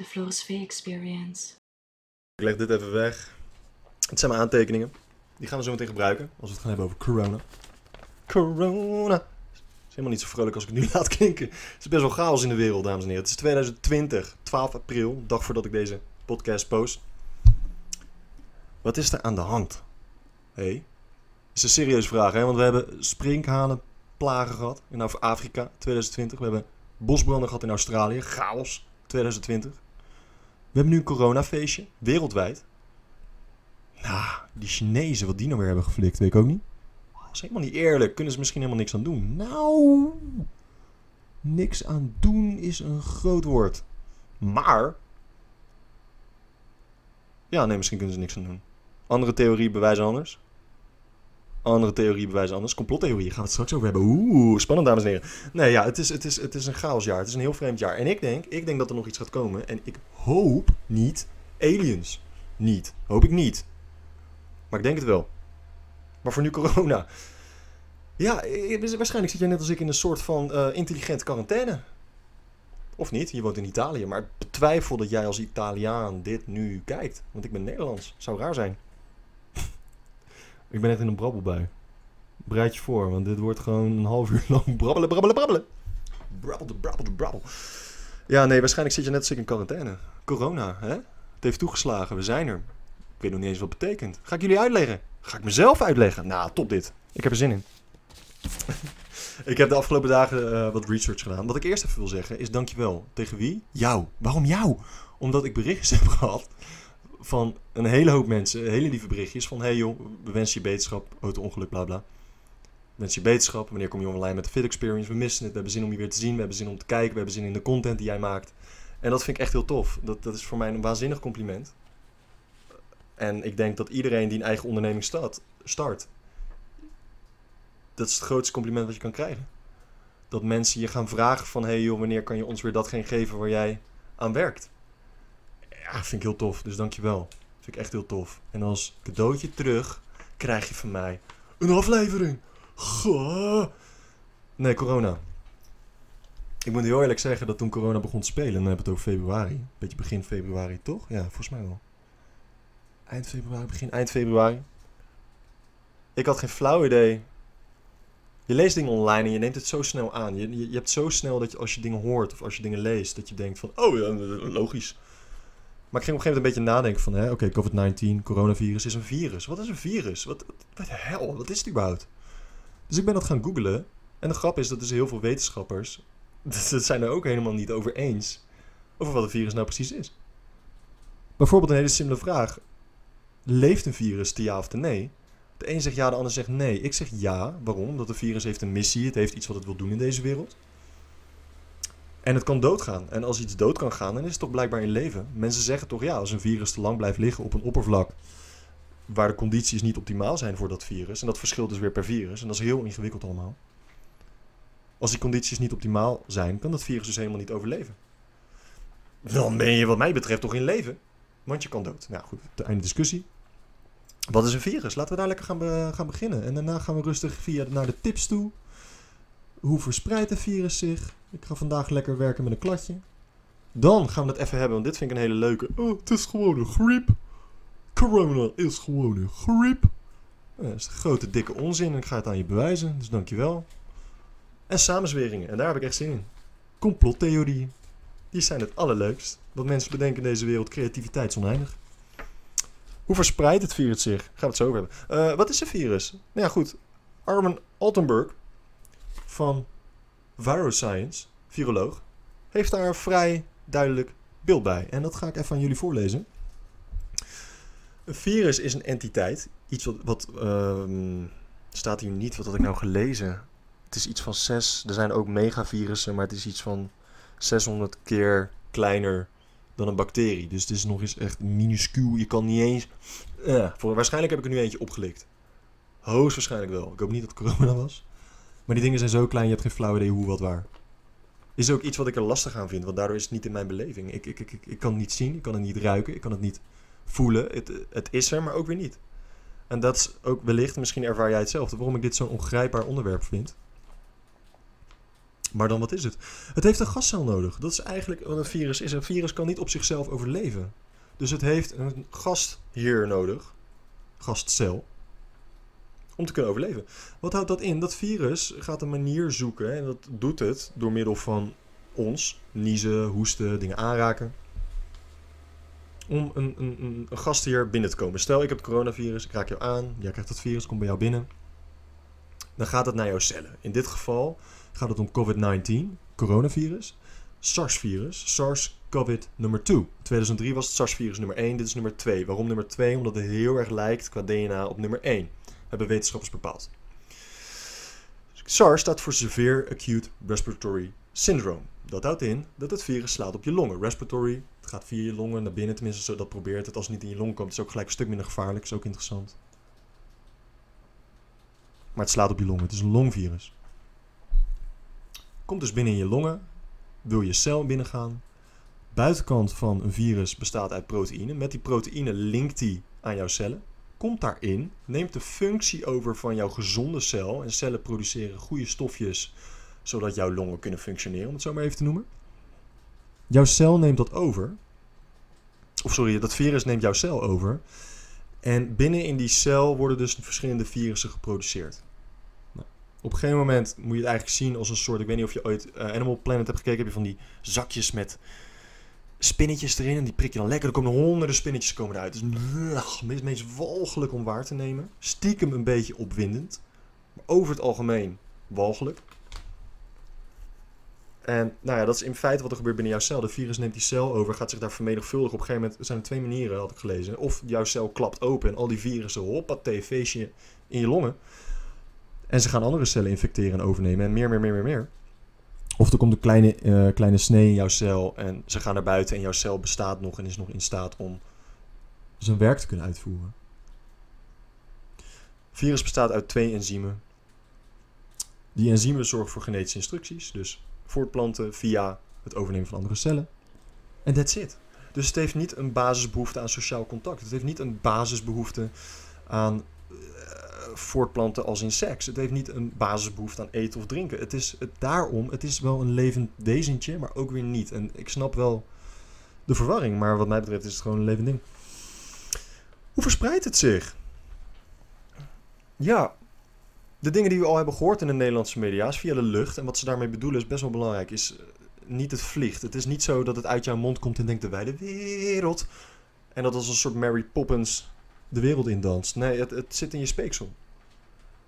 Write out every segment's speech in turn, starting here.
The Floris Experience. Ik leg dit even weg. Het zijn mijn aantekeningen. Die gaan we zo meteen gebruiken als we het gaan hebben over corona. Corona. Het is helemaal niet zo vrolijk als ik het nu laat klinken. Het is best wel chaos in de wereld, dames en heren. Het is 2020, 12 april, dag voordat ik deze podcast post. Wat is er aan de hand? Hé? Hey? Is een serieuze vraag, hè? Want we hebben sprinkhanenplagen gehad in Afrika 2020. We hebben bosbranden gehad in Australië. Chaos 2020. We hebben nu een coronafeestje, wereldwijd. Nou, die Chinezen, wat die nou weer hebben geflikt, weet ik ook niet. Dat is helemaal niet eerlijk. Kunnen ze misschien helemaal niks aan doen? Nou, niks aan doen is een groot woord. Maar, ja, nee, misschien kunnen ze niks aan doen. Andere theorieën bewijzen anders. Andere theorieën bewijzen anders. Complottheorieën gaan we het straks over hebben. Oeh, spannend, dames en heren. Nee, ja, het is, het, is, het is een chaosjaar. Het is een heel vreemd jaar. En ik denk, ik denk dat er nog iets gaat komen. En ik hoop niet aliens. Niet. Hoop ik niet. Maar ik denk het wel. Maar voor nu corona. Ja, waarschijnlijk zit jij net als ik in een soort van uh, intelligente quarantaine. Of niet, je woont in Italië. Maar ik betwijfel dat jij als Italiaan dit nu kijkt. Want ik ben Nederlands. Zou raar zijn. Ik ben net in een brabbelbui. Bereid je voor, want dit wordt gewoon een half uur lang brabbelen, brabbelen, brabbelen. Brabbel, brabbel, brabbel. Ja, nee, waarschijnlijk zit je net als ik in quarantaine. Corona, hè? Het heeft toegeslagen, we zijn er. Ik weet nog niet eens wat het betekent. Ga ik jullie uitleggen? Ga ik mezelf uitleggen? Nou, top dit. Ik heb er zin in. ik heb de afgelopen dagen uh, wat research gedaan. Wat ik eerst even wil zeggen is dankjewel. Tegen wie? Jou. Waarom jou? Omdat ik berichtjes heb gehad van een hele hoop mensen, hele lieve berichtjes van hey joh, we wensen je beterschap, auto-ongeluk, bla bla. Wens je beterschap, wanneer kom je online met de Fit Experience? We missen het, we hebben zin om je weer te zien, we hebben zin om te kijken, we hebben zin in de content die jij maakt. En dat vind ik echt heel tof. Dat, dat is voor mij een waanzinnig compliment. En ik denk dat iedereen die een eigen onderneming start, start, dat is het grootste compliment wat je kan krijgen. Dat mensen je gaan vragen van, hey joh, wanneer kan je ons weer datgene geven waar jij aan werkt? Ja, vind ik heel tof, dus dankjewel. Vind ik echt heel tof. En als cadeautje terug krijg je van mij een aflevering. Goh. Nee, corona. Ik moet heel eerlijk zeggen dat toen corona begon te spelen, dan hebben we het over februari. Beetje begin februari, toch? Ja, volgens mij wel. Eind februari, begin eind februari. Ik had geen flauw idee. Je leest dingen online en je neemt het zo snel aan. Je, je, je hebt zo snel dat je als je dingen hoort of als je dingen leest, dat je denkt van, oh ja, logisch. Maar ik ging op een gegeven moment een beetje nadenken van, oké, okay, COVID-19, coronavirus is een virus. Wat is een virus? Wat, wat de hel? Wat is het überhaupt? Dus ik ben dat gaan googlen. En de grap is dat dus heel veel wetenschappers het zijn er ook helemaal niet over eens over wat een virus nou precies is. Bijvoorbeeld een hele simpele vraag. Leeft een virus te ja of te nee? De een zegt ja, de ander zegt nee. Ik zeg ja. Waarom? Omdat een virus heeft een missie. Het heeft iets wat het wil doen in deze wereld. En het kan doodgaan. En als iets dood kan gaan, dan is het toch blijkbaar in leven. Mensen zeggen toch ja, als een virus te lang blijft liggen op een oppervlak waar de condities niet optimaal zijn voor dat virus. En dat verschilt dus weer per virus. En dat is heel ingewikkeld allemaal. Als die condities niet optimaal zijn, kan dat virus dus helemaal niet overleven. Dan ben je wat mij betreft toch in leven. Want je kan dood. Nou goed, de einde discussie. Wat is een virus? Laten we daar lekker gaan, gaan beginnen. En daarna gaan we rustig via naar de tips toe. Hoe verspreidt een virus zich? Ik ga vandaag lekker werken met een kladje. Dan gaan we het even hebben, want dit vind ik een hele leuke. Oh, het is gewoon een griep. Corona is gewoon een griep. Dat is een grote dikke onzin en ik ga het aan je bewijzen, dus dankjewel. En samenzweringen, en daar heb ik echt zin in. Complottheorieën. Die zijn het allerleukst. Wat mensen bedenken in deze wereld, creativiteit is oneindig. Hoe verspreidt het virus zich? Gaan we het zo over hebben. Uh, wat is een virus? Nou ja, goed. Armin Altenburg van Viroscience, viroloog, heeft daar een vrij duidelijk beeld bij. En dat ga ik even aan jullie voorlezen. Een virus is een entiteit. Iets wat, uh, staat hier niet, wat had ik nou gelezen? Het is iets van 6. Er zijn ook megavirussen, maar het is iets van 600 keer kleiner dan een bacterie. Dus het is nog eens echt minuscuul. Je kan niet eens. Uh, voor, waarschijnlijk heb ik er nu eentje opgelikt. Hoogstwaarschijnlijk wel. Ik hoop niet dat het corona was. Maar die dingen zijn zo klein, je hebt geen flauw idee hoe wat waar. Is ook iets wat ik er lastig aan vind, want daardoor is het niet in mijn beleving. Ik, ik, ik, ik, kan het niet zien, ik kan het niet ruiken, ik kan het niet voelen. Het, het is er, maar ook weer niet. En dat is ook wellicht, misschien ervaar jij hetzelfde, waarom ik dit zo'n ongrijpbaar onderwerp vind. Maar dan wat is het? Het heeft een gastcel nodig. Dat is eigenlijk wat een virus is. Een virus kan niet op zichzelf overleven. Dus het heeft een gastheer nodig, gastcel, om te kunnen overleven. Wat houdt dat in? Dat virus gaat een manier zoeken, en dat doet het door middel van ons, niezen, hoesten, dingen aanraken, om een, een, een, gastheer binnen te komen. Stel, ik heb het coronavirus, ik raak jou aan, jij krijgt het virus, komt bij jou binnen. Dan gaat het naar jouw cellen. In dit geval gaat het om COVID-19, coronavirus, SARS-virus, SARS-CoV nummer 2. 2003 was het SARS-virus nummer 1, dit is nummer 2. Waarom nummer 2? Omdat het heel erg lijkt qua DNA op nummer 1. Hebben wetenschappers bepaald. SARS staat voor Severe Acute Respiratory Syndrome. Dat houdt in dat het virus slaat op je longen. Respiratory, het gaat via je longen naar binnen, tenminste zo dat probeert het. Als het niet in je long komt, is het ook gelijk een stuk minder gevaarlijk, is ook interessant. Maar het slaat op je longen, het is een longvirus. Komt dus binnen in je longen, wil je cel binnengaan. Buitenkant van een virus bestaat uit proteïne. Met die proteïne linkt die aan jouw cellen. Komt daarin, neemt de functie over van jouw gezonde cel. En cellen produceren goede stofjes, zodat jouw longen kunnen functioneren, om het zo maar even te noemen. Jouw cel neemt dat over. Of sorry, dat virus neemt jouw cel over. En binnen in die cel worden dus verschillende virussen geproduceerd. Nou, op een gegeven moment moet je het eigenlijk zien als een soort... Ik weet niet of je ooit uh, Animal Planet hebt gekeken. Heb je van die zakjes met spinnetjes erin. En die prik je dan lekker. Er komen honderden spinnetjes komen eruit. Het is meest walgelijk om waar te nemen. Stiekem een beetje opwindend. Maar over het algemeen walgelijk. En nou ja, dat is in feite wat er gebeurt binnen jouw cel. De virus neemt die cel over, gaat zich daar vermenigvuldigen. Op een gegeven moment zijn er twee manieren, had ik gelezen. Of jouw cel klapt open en al die virussen, hoppatee, feestje in je longen. En ze gaan andere cellen infecteren en overnemen. En meer, meer, meer, meer, meer. Of er komt een kleine, uh, kleine snee in jouw cel en ze gaan naar buiten en jouw cel bestaat nog en is nog in staat om zijn werk te kunnen uitvoeren. virus bestaat uit twee enzymen. Die enzymen zorgen voor genetische instructies, dus voortplanten via het overnemen van andere cellen. En that's it. Dus het heeft niet een basisbehoefte aan sociaal contact. Het heeft niet een basisbehoefte aan uh, voortplanten als in seks. Het heeft niet een basisbehoefte aan eten of drinken. Het is het, daarom, het is wel een levend wezentje, maar ook weer niet. En ik snap wel de verwarring, maar wat mij betreft is het gewoon een levend ding. Hoe verspreidt het zich? Ja, de dingen die we al hebben gehoord in de Nederlandse media is via de lucht. En wat ze daarmee bedoelen is best wel belangrijk. Is niet het vliegt. Het is niet zo dat het uit jouw mond komt en denkt de wijde wereld. En dat als een soort Mary Poppins de wereld indanst. Nee, het, het zit in je speeksel.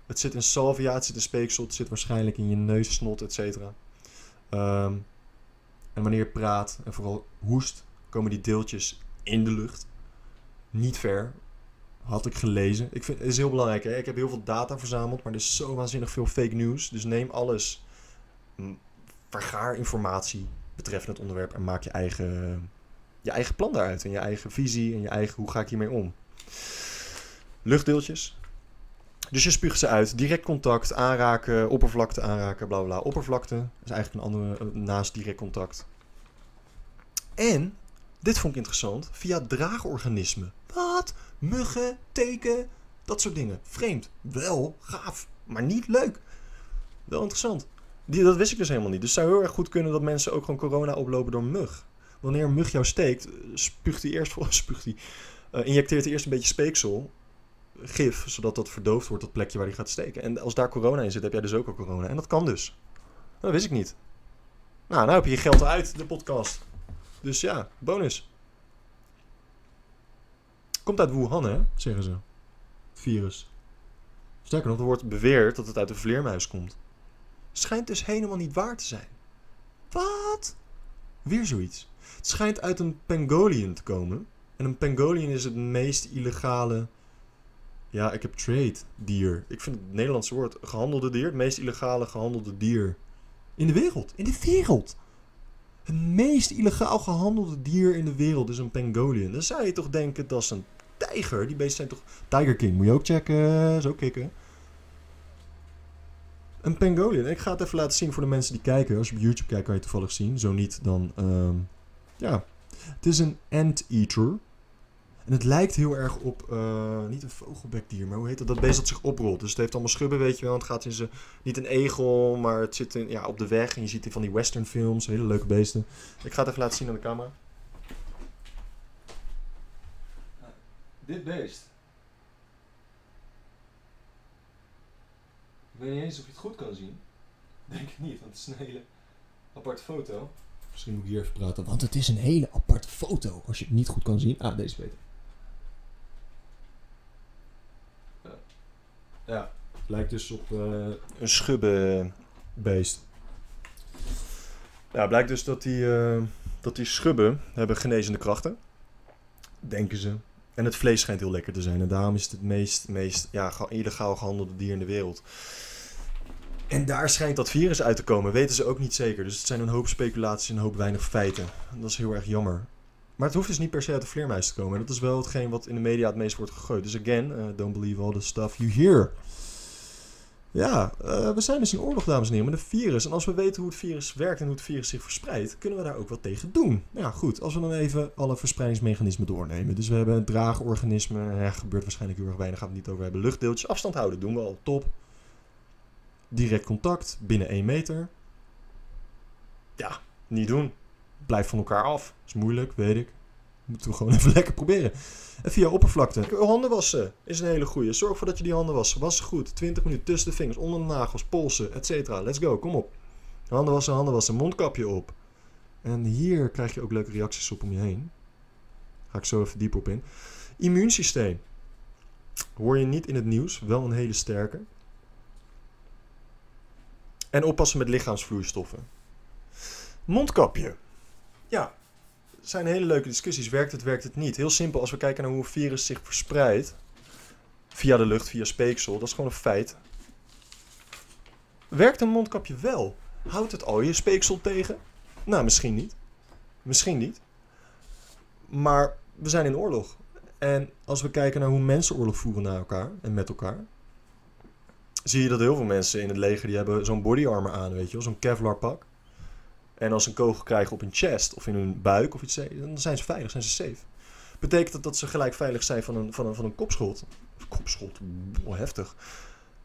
Het zit in salvia, het zit in speeksel. Het zit waarschijnlijk in je neus, snot, et cetera. Um, en wanneer je praat en vooral hoest, komen die deeltjes in de lucht. Niet ver, had ik gelezen. Ik vind het is heel belangrijk. Hè? Ik heb heel veel data verzameld, maar er is zo waanzinnig veel fake news. Dus neem alles, vergaar informatie betreffende het onderwerp en maak je eigen, je eigen plan daaruit. En je eigen visie en je eigen hoe ga ik hiermee om. Luchtdeeltjes. Dus je spuugt ze uit. Direct contact, aanraken, oppervlakte aanraken, bla bla. Oppervlakte is eigenlijk een andere naast direct contact. En, dit vond ik interessant, via draagorganismen. Wat? Muggen, teken, dat soort dingen. Vreemd. Wel gaaf, maar niet leuk. Wel interessant. Die, dat wist ik dus helemaal niet. Dus het zou heel erg goed kunnen dat mensen ook gewoon corona oplopen door mug. Wanneer een mug jou steekt, spuugt hij eerst, spuugt hij, uh, injecteert hij eerst een beetje speeksel, gif, zodat dat verdoofd wordt, dat plekje waar hij gaat steken. En als daar corona in zit, heb jij dus ook al corona. En dat kan dus. Dat wist ik niet. Nou, nou heb je je geld uit, de podcast. Dus ja, bonus. Komt uit Wuhan, hè? Zeggen ze. Virus. Sterker nog, er wordt beweerd dat het uit een vleermuis komt. Schijnt dus helemaal niet waar te zijn. Wat? Weer zoiets. Het schijnt uit een pangolin te komen. En een pangolin is het meest illegale. Ja, ik heb trade dier. Ik vind het Nederlandse woord gehandelde dier. Het meest illegale gehandelde dier in de wereld. In de wereld. Het meest illegaal gehandelde dier in de wereld is een pangolin. Dan zou je toch denken dat is een tijger. Die beesten zijn toch... Tiger King, moet je ook checken. Zo kicken. Een pangolin. Ik ga het even laten zien voor de mensen die kijken. Als je op YouTube kijkt, kan je het toevallig zien. Zo niet, dan... Um, ja. Het is een anteater. En het lijkt heel erg op, eh, niet een vogelbekdier, maar hoe heet dat? Dat beest dat zich oprolt. Dus het heeft allemaal schubben, weet je wel. En het gaat in zijn, niet een egel, maar het zit in, ja, op de weg. En je ziet die van die western films, hele leuke beesten. Ik ga het even laten zien aan de camera. Dit beest. Ik weet niet eens of je het goed kan zien. Denk ik niet, want het is een hele aparte foto. Misschien moet ik hier even praten, want het is een hele aparte foto. Als je het niet goed kan zien. Ah, deze is beter. Ja. het lijkt dus op eh, een schubbenbeest. Ja, blijkt dus dat die, eh, dat die schubben hebben genezende krachten. Denken ze. En het vlees schijnt heel lekker te zijn. En daarom is het het meest, meest ja, illegaal gehandelde dier in de wereld. En daar schijnt dat virus uit te komen. Weten ze ook niet zeker. Dus het zijn een hoop speculaties en een hoop weinig feiten. En dat is heel erg jammer. Maar het hoeft dus niet per se uit de vleermuis te komen. En dat is wel hetgeen wat in de media het meest wordt gegooid. Dus again, uh, don't believe all the stuff you hear. Ja, uh, we zijn dus in oorlog, dames en heren, met een virus. En als we weten hoe het virus werkt en hoe het virus zich verspreidt, kunnen we daar ook wat tegen doen. Ja, goed. Als we dan even alle verspreidingsmechanismen doornemen. Dus we hebben een draagorganisme. Ja, gebeurt waarschijnlijk heel erg weinig. Gaan we het niet over hebben. Luchtdeeltjes. Afstand houden doen we al. Top. Direct contact binnen 1 meter. Ja, niet doen. Blijf van elkaar af. Is moeilijk, weet ik. Moeten we gewoon even lekker proberen. En via oppervlakte. Handen wassen is een hele goeie. Zorg ervoor dat je die handen wast. Was goed. 20 minuten tussen de vingers, onder de nagels, polsen, etc. Let's go, kom op. Handen wassen, handen wassen, mondkapje op. En hier krijg je ook leuke reacties op om je heen. Ga ik zo even dieper op in. Immuunsysteem. Hoor je niet in het nieuws, wel een hele sterke. En oppassen met lichaamsvloeistoffen. Mondkapje. Ja, zijn hele leuke discussies. Werkt het, werkt het niet? Heel simpel, als we kijken naar hoe een virus zich verspreidt. Via de lucht, via speeksel. Dat is gewoon een feit. Werkt een mondkapje wel? Houdt het al je speeksel tegen? Nou, misschien niet. Misschien niet. Maar we zijn in oorlog. En als we kijken naar hoe mensen oorlog voeren naar elkaar en met elkaar. Zie je dat heel veel mensen in het leger die hebben zo'n body armor aan, weet je wel. Zo'n Kevlar pak. En als ze een kogel krijgen op hun chest of in hun buik of iets, dan zijn ze veilig, zijn ze safe. Betekent dat dat ze gelijk veilig zijn van een, van een, van een kopschot? Kopschot, heftig.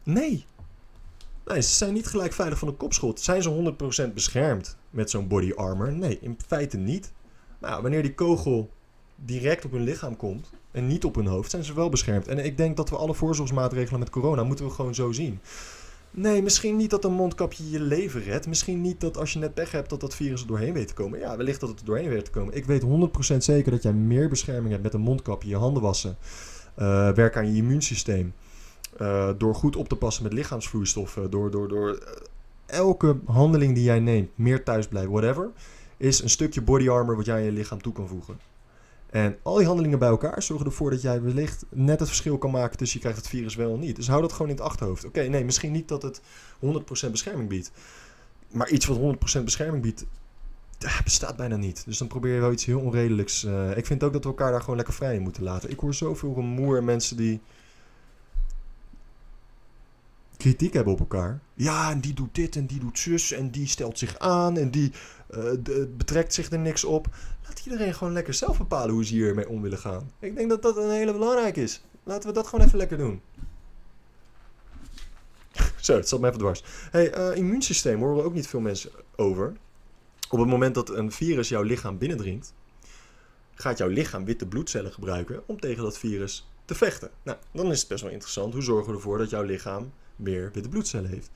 Nee. Nee, ze zijn niet gelijk veilig van een kopschot. Zijn ze 100% beschermd met zo'n body armor? Nee, in feite niet. Maar wanneer die kogel direct op hun lichaam komt en niet op hun hoofd, zijn ze wel beschermd. En ik denk dat we alle voorzorgsmaatregelen met corona moeten we gewoon zo zien. Nee, misschien niet dat een mondkapje je leven redt. Misschien niet dat als je net pech hebt dat dat virus er doorheen weet te komen. Ja, wellicht dat het er doorheen weet te komen. Ik weet 100% zeker dat jij meer bescherming hebt met een mondkapje, je handen wassen. Uh, werk aan je immuunsysteem. Uh, door goed op te passen met lichaamsvloeistoffen. Door, door, door uh, elke handeling die jij neemt, meer thuisblijven, whatever. Is een stukje body armor wat jij aan je lichaam toe kan voegen. En al die handelingen bij elkaar zorgen ervoor dat jij wellicht net het verschil kan maken tussen je krijgt het virus wel of niet. Dus hou dat gewoon in het achterhoofd. Oké, nee, misschien niet dat het 100% bescherming biedt. Maar iets wat 100% bescherming biedt, dat bestaat bijna niet. Dus dan probeer je wel iets heel onredelijks. Uh, ik vind ook dat we elkaar daar gewoon lekker vrij in moeten laten. Ik hoor zoveel rumoer en mensen die kritiek hebben op elkaar. Ja, en die doet dit en die doet zus en die stelt zich aan en die uh, de, betrekt zich er niks op. Laat iedereen gewoon lekker zelf bepalen hoe ze hiermee om willen gaan. Ik denk dat dat een hele belangrijk is. Laten we dat gewoon even lekker doen. Zo, het zat me even dwars. Hey, uh, immuunsysteem horen we ook niet veel mensen over. Op het moment dat een virus jouw lichaam binnendringt, gaat jouw lichaam witte bloedcellen gebruiken om tegen dat virus te vechten. Nou, dan is het best wel interessant. Hoe zorgen we ervoor dat jouw lichaam meer witte bloedcellen heeft?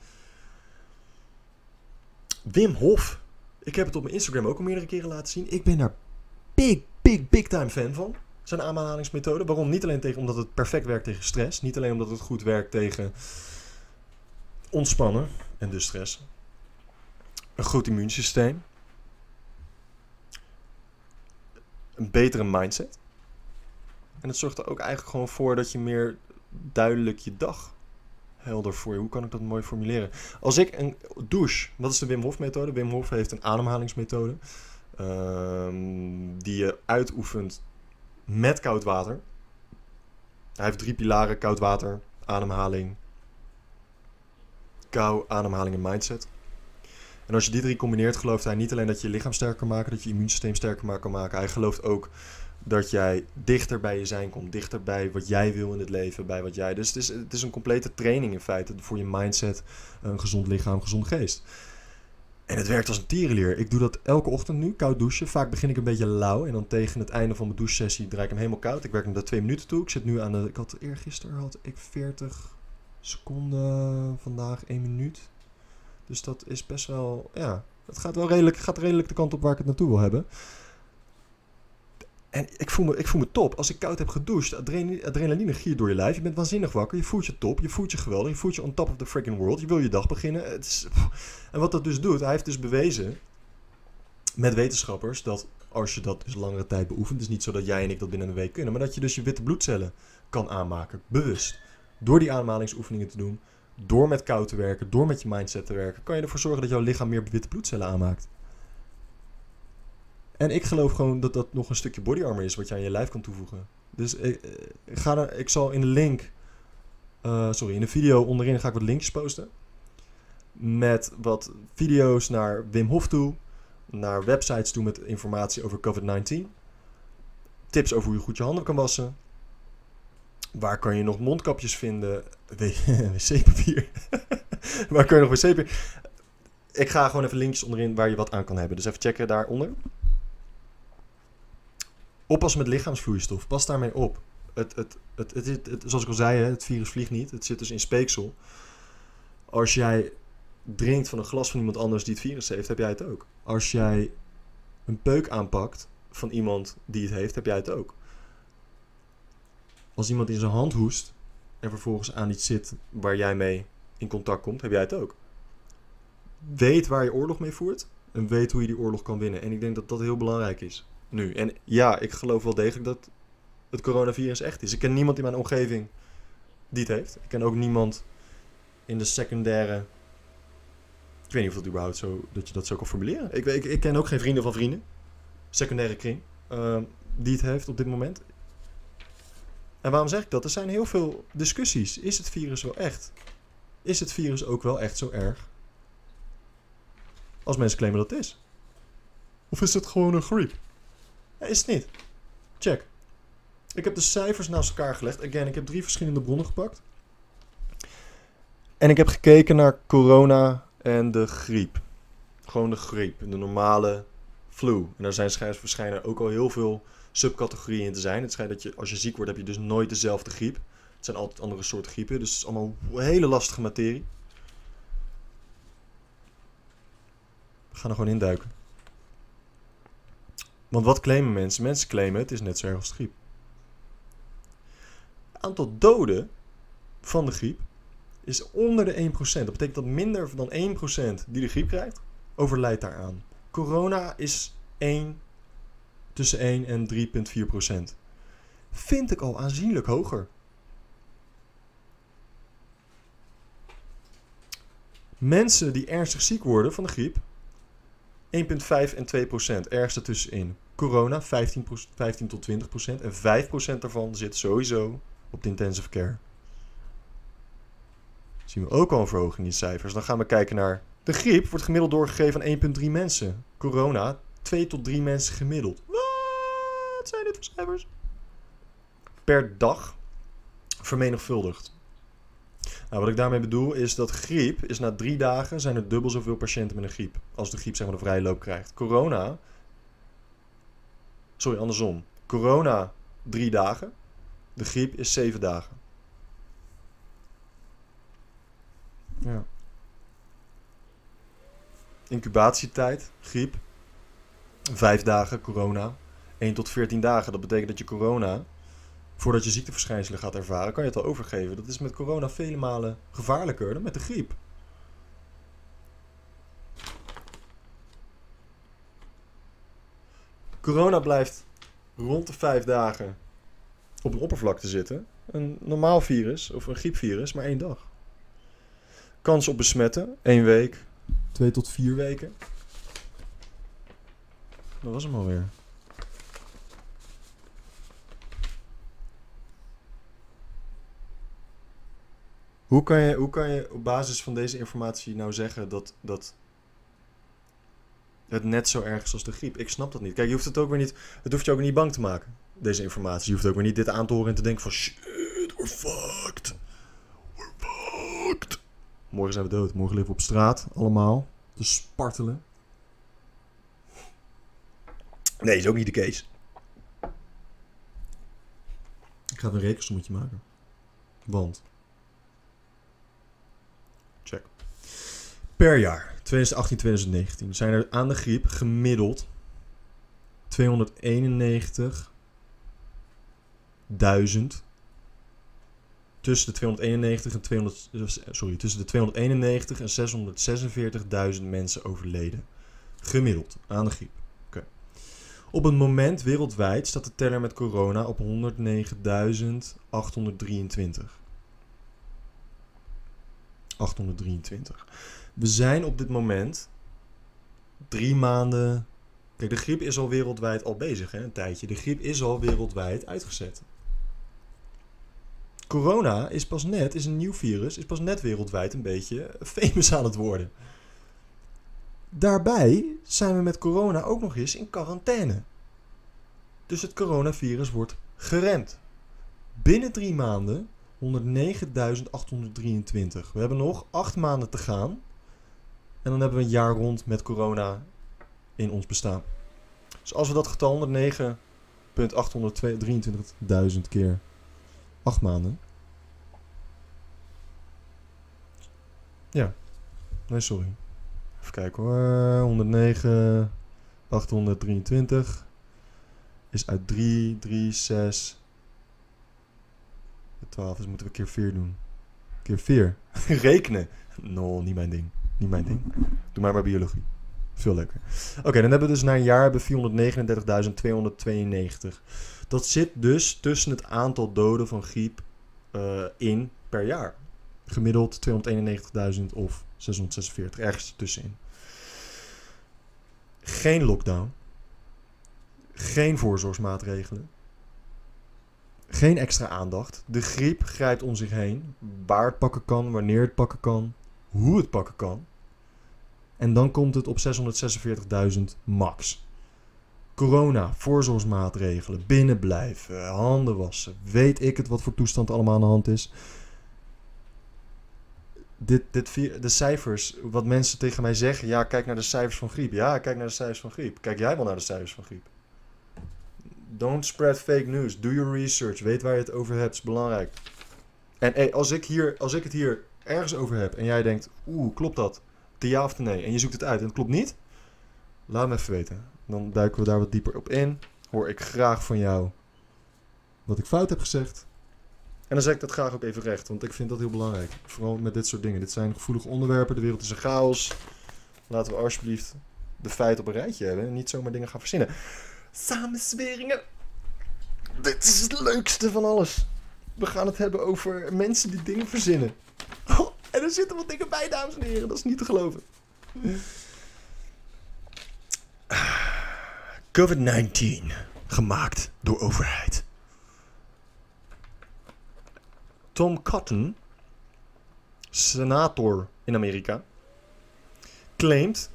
Wim Hof. Ik heb het op mijn Instagram ook al meerdere keren laten zien. Ik ben daar big, big, big time fan van. Zijn aanhalingsmethode. Waarom? Niet alleen tegen, omdat het perfect werkt tegen stress. Niet alleen omdat het goed werkt tegen ontspannen en dus stress. Een goed immuunsysteem. Een betere mindset. En het zorgt er ook eigenlijk gewoon voor dat je meer duidelijk je dag helder voor je. Hoe kan ik dat mooi formuleren? Als ik een douche, wat is de Wim Hof methode? Wim Hof heeft een ademhalingsmethode. Um, die je uitoefent met koud water. Hij heeft drie pilaren: koud water, ademhaling, kou, ademhaling en mindset. En als je die drie combineert, gelooft hij niet alleen dat je je lichaam sterker kan maken, dat je je immuunsysteem sterker kan maken. Hij gelooft ook dat jij dichter bij je zijn komt, dichter bij wat jij wil in het leven, bij wat jij. Dus het is, het is een complete training in feite voor je mindset, een gezond lichaam, gezond geest. En het werkt als een tierenleer. Ik doe dat elke ochtend nu, koud douchen. Vaak begin ik een beetje lauw en dan tegen het einde van mijn douchesessie draai ik hem helemaal koud. Ik werk hem daar twee minuten toe. Ik zit nu aan de, ik had eergisteren had ik 40 seconden, vandaag 1 minuut. Dus dat is best wel, ja, het gaat wel redelijk, gaat redelijk de kant op waar ik het naartoe wil hebben. En ik voel, me, ik voel me top. Als ik koud heb gedoucht, adrenaline, adrenaline door je lijf. Je bent waanzinnig wakker. Je voelt je top. Je voelt je geweldig. Je voelt je on top of the freaking world. Je wil je dag beginnen. Het en wat dat dus doet, hij heeft dus bewezen met wetenschappers dat als je dat dus langere tijd beoefent, is niet zo dat jij en ik dat binnen een week kunnen, maar dat je dus je witte bloedcellen kan aanmaken, bewust. Door die aanmalingsoefeningen te doen, door met koud te werken, door met je mindset te werken, kan je ervoor zorgen dat jouw lichaam meer witte bloedcellen aanmaakt. En ik geloof gewoon dat dat nog een stukje body armor is wat je aan je lijf kan toevoegen. Dus ik, ik ga ik zal in de link, uh, sorry, in de video onderin ga ik wat linkjes posten. Met wat video's naar Wim Hof toe, naar websites toe met informatie over COVID-19. Tips over hoe je goed je handen kan wassen. Waar kan je nog mondkapjes vinden? Wc-papier. waar kan je nog wc-papier? Ik ga gewoon even linkjes onderin waar je wat aan kan hebben. Dus even checken daaronder. Oppassen met lichaamsvloeistof. Pas daarmee op. Het, het, het, het, het, zoals ik al zei, het virus vliegt niet. Het zit dus in speeksel. Als jij drinkt van een glas van iemand anders die het virus heeft, heb jij het ook. Als jij een peuk aanpakt van iemand die het heeft, heb jij het ook. Als iemand in zijn hand hoest en vervolgens aan iets zit waar jij mee in contact komt, heb jij het ook. Weet waar je oorlog mee voert en weet hoe je die oorlog kan winnen. En ik denk dat dat heel belangrijk is nu. En ja, ik geloof wel degelijk dat het coronavirus echt is. Ik ken niemand in mijn omgeving die het heeft. Ik ken ook niemand in de secundaire. Ik weet niet of dat überhaupt zo, dat je dat zo kan formuleren. Ik, ik, ken ook geen vrienden van vrienden. Secundaire kring. Uh, die het heeft op dit moment. En waarom zeg ik dat? Er zijn heel veel discussies. Is het virus wel echt? Is het virus ook wel echt zo erg? Als mensen claimen dat het is. Of is het gewoon een griep? Is het niet. Check. Ik heb de cijfers naast elkaar gelegd. Again, ik heb drie verschillende bronnen gepakt. En ik heb gekeken naar corona en de griep. Gewoon de griep, de normale flu. En daar zijn waarschijnlijk ook al heel veel subcategorieën in te zijn. Het schijnt dat je, als je ziek wordt, heb je dus nooit dezelfde griep. Het zijn altijd andere soorten griepen, dus het is allemaal hele lastige materie. We gaan er gewoon induiken. Want wat claimen mensen? Mensen claimen het is net zo erg als de griep. Het aantal doden van de griep is onder de 1%. Dat betekent dat minder dan 1% die de griep krijgt, overlijdt daaraan. Corona is 1, tussen 1 en 3,4%. Vind ik al aanzienlijk hoger. Mensen die ernstig ziek worden van de griep, 1,5 en 2 procent, ergens ertussenin. Corona 15, 15 tot 20 procent en 5 procent daarvan zit sowieso op de intensive care. Zien we ook al een verhoging in die cijfers. Dan gaan we kijken naar de griep, wordt gemiddeld doorgegeven aan 1,3 mensen. Corona 2 tot 3 mensen gemiddeld. Wat zijn dit voor cijfers? Per dag vermenigvuldigd. Nou, wat ik daarmee bedoel is dat griep is na drie dagen zijn er dubbel zoveel patiënten met een griep. Als de griep zeg maar de vrije loop krijgt. Corona. Sorry, andersom. Corona drie dagen. De griep is zeven dagen. Ja. Incubatietijd, griep. Vijf dagen, corona. 1 tot 14 dagen. Dat betekent dat je corona voordat je ziekteverschijnselen gaat ervaren, kan je het al overgeven. Dat is met corona vele malen gevaarlijker dan met de griep. Corona blijft rond de vijf dagen op een oppervlakte zitten. Een normaal virus of een griepvirus, maar één dag. Kans op besmetten, één week, twee tot vier weken. Dat was hem alweer. Hoe kan, je, hoe kan je op basis van deze informatie nou zeggen dat, dat het net zo erg als de griep? Ik snap dat niet. Kijk, je hoeft het ook weer niet. Het hoeft je ook niet bang te maken. deze informatie. Je hoeft ook weer niet dit aan te horen en te denken van... Shit, we're fucked. We're fucked. Morgen zijn we dood. Morgen leven we op straat. Allemaal. Te spartelen. Nee, is ook niet de case. Ik ga een rekensommetje maken. Want... Check. Per jaar, 2018-2019, zijn er aan de griep gemiddeld 291.000 tussen de 291 en 200, sorry, tussen de 291 en 646.000 mensen overleden. Gemiddeld aan de griep. Op het moment wereldwijd staat de teller met corona op 109.823. ...823. We zijn op dit moment... ...drie maanden... Kijk, de griep is al wereldwijd al bezig, hè, een tijdje. De griep is al wereldwijd uitgezet. Corona is pas net, is een nieuw virus... ...is pas net wereldwijd een beetje famous aan het worden. Daarbij zijn we met corona ook nog eens in quarantaine. Dus het coronavirus wordt geremd. Binnen drie maanden 109.823. We hebben nog acht maanden te gaan. En dan hebben we een jaar rond met corona in ons bestaan. Dus als we dat getal 109.823.000 keer 8 maanden. Ja. Nee, sorry. Even kijken hoor. 109, 823 is uit 3, 3, 6, 12. Dus moeten we keer 4 doen. Keer 4. Rekenen. No, niet mijn ding. Niet mijn ding. Doe maar maar biologie. Veel leuker. Oké, dan hebben we dus na een jaar hebben 439.292. Dat zit dus tussen het aantal doden van griep uh, in per jaar. Gemiddeld 291.000 of 646, ergens tussenin. Geen lockdown. Geen voorzorgsmaatregelen. Geen extra aandacht. De griep grijpt om zich heen. Waar het pakken kan, wanneer het pakken kan, hoe het pakken kan. En dan komt het op 646.000 max. Corona, voorzorgsmaatregelen, binnenblijven, handen wassen. Weet ik het wat voor toestand allemaal aan de hand is. Dit, dit, de cijfers, wat mensen tegen mij zeggen. Ja, kijk naar de cijfers van griep. Ja, kijk naar de cijfers van griep. Kijk jij wel naar de cijfers van griep. Don't spread fake news. Do your research. Weet waar je het over hebt. is belangrijk. En hey, als, ik hier, als ik het hier ergens over heb en jij denkt, oeh, klopt dat? De ja of de nee? En je zoekt het uit en het klopt niet? Laat me even weten. Dan duiken we daar wat dieper op in. Hoor ik graag van jou wat ik fout heb gezegd. En dan zeg ik dat graag ook even recht, want ik vind dat heel belangrijk. Vooral met dit soort dingen. Dit zijn gevoelige onderwerpen. De wereld is een chaos. Laten we alsjeblieft de feiten op een rijtje hebben en niet zomaar dingen gaan verzinnen. Samensweringen. Dit is het leukste van alles. We gaan het hebben over mensen die dingen verzinnen. Er zitten wat dingen bij, dames en heren. Dat is niet te geloven. COVID-19. Gemaakt door overheid. Tom Cotton, senator in Amerika, claimt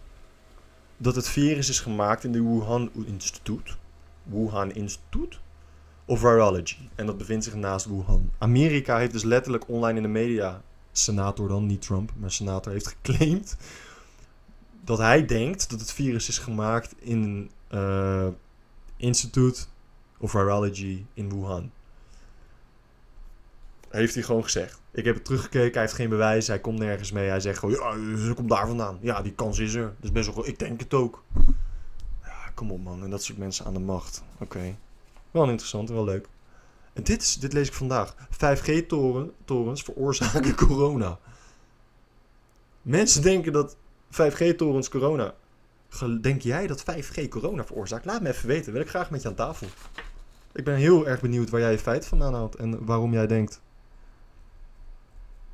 dat het virus is gemaakt in de Wuhan Instituut. Wuhan Instituut? Of Virology. En dat bevindt zich naast Wuhan. Amerika heeft dus letterlijk online in de media, senator dan, niet Trump, maar senator heeft geclaimd dat hij denkt dat het virus is gemaakt in een uh, instituut of virology in Wuhan. Heeft hij gewoon gezegd. Ik heb het teruggekeken, hij heeft geen bewijs, hij komt nergens mee. Hij zegt gewoon, ja, ze komt daar vandaan. Ja, die kans is er. Is best wel Ik denk het ook. Ja, kom op man. En dat soort mensen aan de macht. Oké. Wel interessant, wel leuk. En dit, is, dit lees ik vandaag. 5G-torens veroorzaken corona. Mensen denken dat 5G-torens corona. Denk jij dat 5G corona veroorzaakt? Laat me even weten. Wil ik graag met je aan tafel. Ik ben heel erg benieuwd waar jij je feiten vandaan haalt. En waarom jij denkt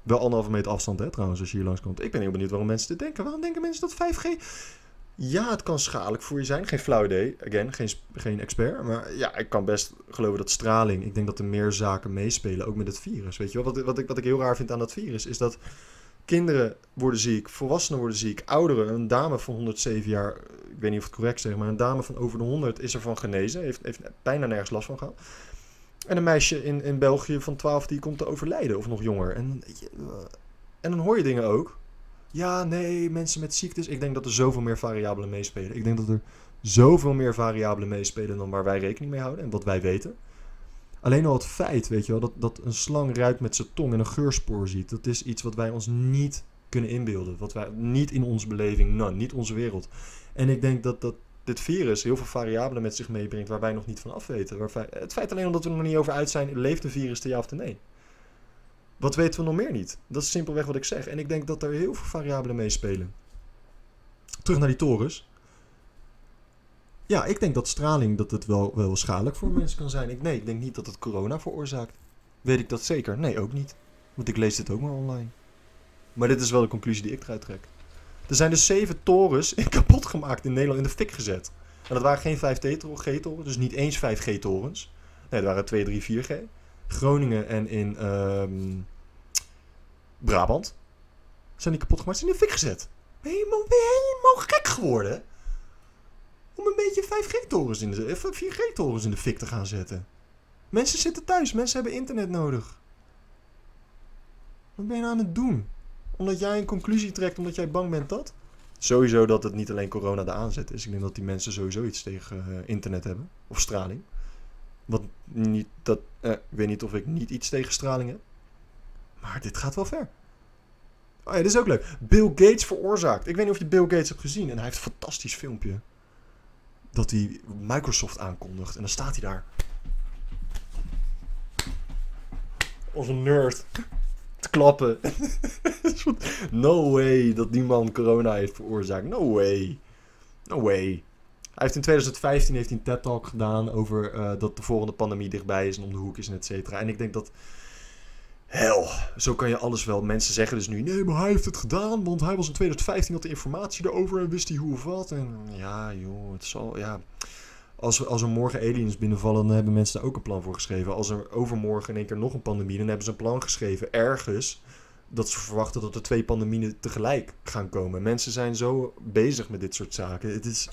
wel anderhalve meter afstand, hè, trouwens, als je hier langskomt. Ik ben heel benieuwd waarom mensen dit denken. Waarom denken mensen dat 5G... Ja, het kan schadelijk voor je zijn. Geen flauw idee. Again, geen, geen expert. Maar ja, ik kan best geloven dat straling... Ik denk dat er meer zaken meespelen, ook met het virus. Weet je wel? Wat, wat, ik, ik heel raar vind aan dat virus, is dat Kinderen worden ziek, volwassenen worden ziek, ouderen. Een dame van 107 jaar, ik weet niet of het correct zeg, maar een dame van over de 100 is ervan genezen. Heeft, heeft bijna nergens last van gehad. En een meisje in, in België van 12 die komt te overlijden, of nog jonger. En, en dan hoor je dingen ook. Ja, nee, mensen met ziektes. Ik denk dat er zoveel meer variabelen meespelen. Ik denk dat er zoveel meer variabelen meespelen dan waar wij rekening mee houden en wat wij weten. Alleen al het feit, weet je wel, dat, dat een slang ruikt met zijn tong en een geurspoor ziet, dat is iets wat wij ons niet kunnen inbeelden. Wat wij niet in onze beleving, nou, niet onze wereld. En ik denk dat, dat dit virus heel veel variabelen met zich meebrengt waar wij nog niet van af weten. Waar het feit alleen omdat we er nog niet over uit zijn, leeft een virus te ja of te nee? Wat weten we nog meer niet? Dat is simpelweg wat ik zeg. En ik denk dat er heel veel variabelen meespelen. Terug naar die torens. Ja, ik denk dat straling dat het wel, wel schadelijk voor mensen kan zijn. Ik, nee, ik denk niet dat het corona veroorzaakt. Weet ik dat zeker? Nee, ook niet. Want ik lees dit ook maar online. Maar dit is wel de conclusie die ik eruit trek. Er zijn dus zeven torens kapot gemaakt in Nederland in de fik gezet. En dat waren geen 5G-torens, dus niet eens 5G-torens. Nee, dat waren 2, 3, 4G. Groningen en in um, Brabant zijn die kapot gemaakt, zijn in de fik gezet. Ben je helemaal, gek geworden? Om een beetje 5G-torens in de 4G-torens in de fik te gaan zetten. Mensen zitten thuis, mensen hebben internet nodig. Wat ben je nou aan het doen? Omdat jij een conclusie trekt, omdat jij bang bent dat? Sowieso dat het niet alleen corona de aanzet is. Ik denk dat die mensen sowieso iets tegen uh, internet hebben. Of straling. Wat niet, dat, eh, ik weet niet of ik niet iets tegen straling heb. Maar dit gaat wel ver. Oh ja, dit is ook leuk. Bill Gates veroorzaakt. Ik weet niet of je Bill Gates hebt gezien. En hij heeft een fantastisch filmpje. Dat hij Microsoft aankondigt. En dan staat hij daar. Als een nerd. Te klappen. no way dat die man corona heeft veroorzaakt. No way. No way. Hij heeft in 2015 heeft een TED-talk gedaan over uh, dat de volgende pandemie dichtbij is en om de hoek is en et cetera. En ik denk dat... Hel, zo kan je alles wel. Mensen zeggen dus nu, nee, maar hij heeft het gedaan, want hij was in 2015 had de informatie erover en wist hij hoe of wat. En ja, joh, het zal, ja... Als, als er morgen aliens binnenvallen, dan hebben mensen daar ook een plan voor geschreven. Als er overmorgen in één keer nog een pandemie, dan hebben ze een plan geschreven ergens dat ze verwachten dat er twee pandemieën tegelijk gaan komen. Mensen zijn zo bezig met dit soort zaken. Het is,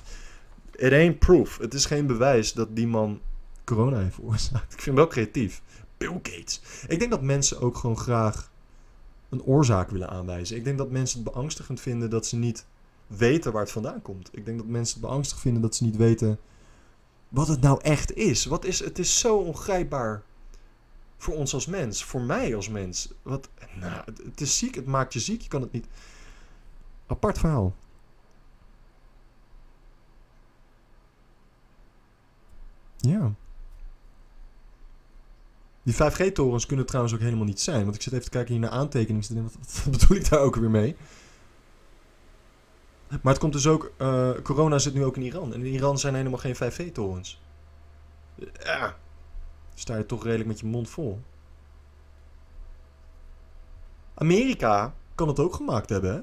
it ain't proof. Het is geen bewijs dat die man corona heeft veroorzaakt. Ik vind hem wel creatief. Bill Gates. Ik denk dat mensen ook gewoon graag een oorzaak willen aanwijzen. Ik denk dat mensen het beangstigend vinden dat ze niet weten waar het vandaan komt. Ik denk dat mensen het beangstigend vinden dat ze niet weten wat het nou echt is. Wat is het is zo ongrijpbaar voor ons als mens, voor mij als mens. Wat, nou, het, het is ziek, het maakt je ziek, je kan het niet. Apart verhaal. Ja. Die 5G-torens kunnen trouwens ook helemaal niet zijn. Want ik zit even te kijken hier naar aantekeningen. Wat, wat, bedoel ik daar ook weer mee? Maar het komt dus ook... Uh, corona zit nu ook in Iran. En in Iran zijn helemaal geen 5G-torens. Ja. Sta je toch redelijk met je mond vol. Amerika kan het ook gemaakt hebben, hè?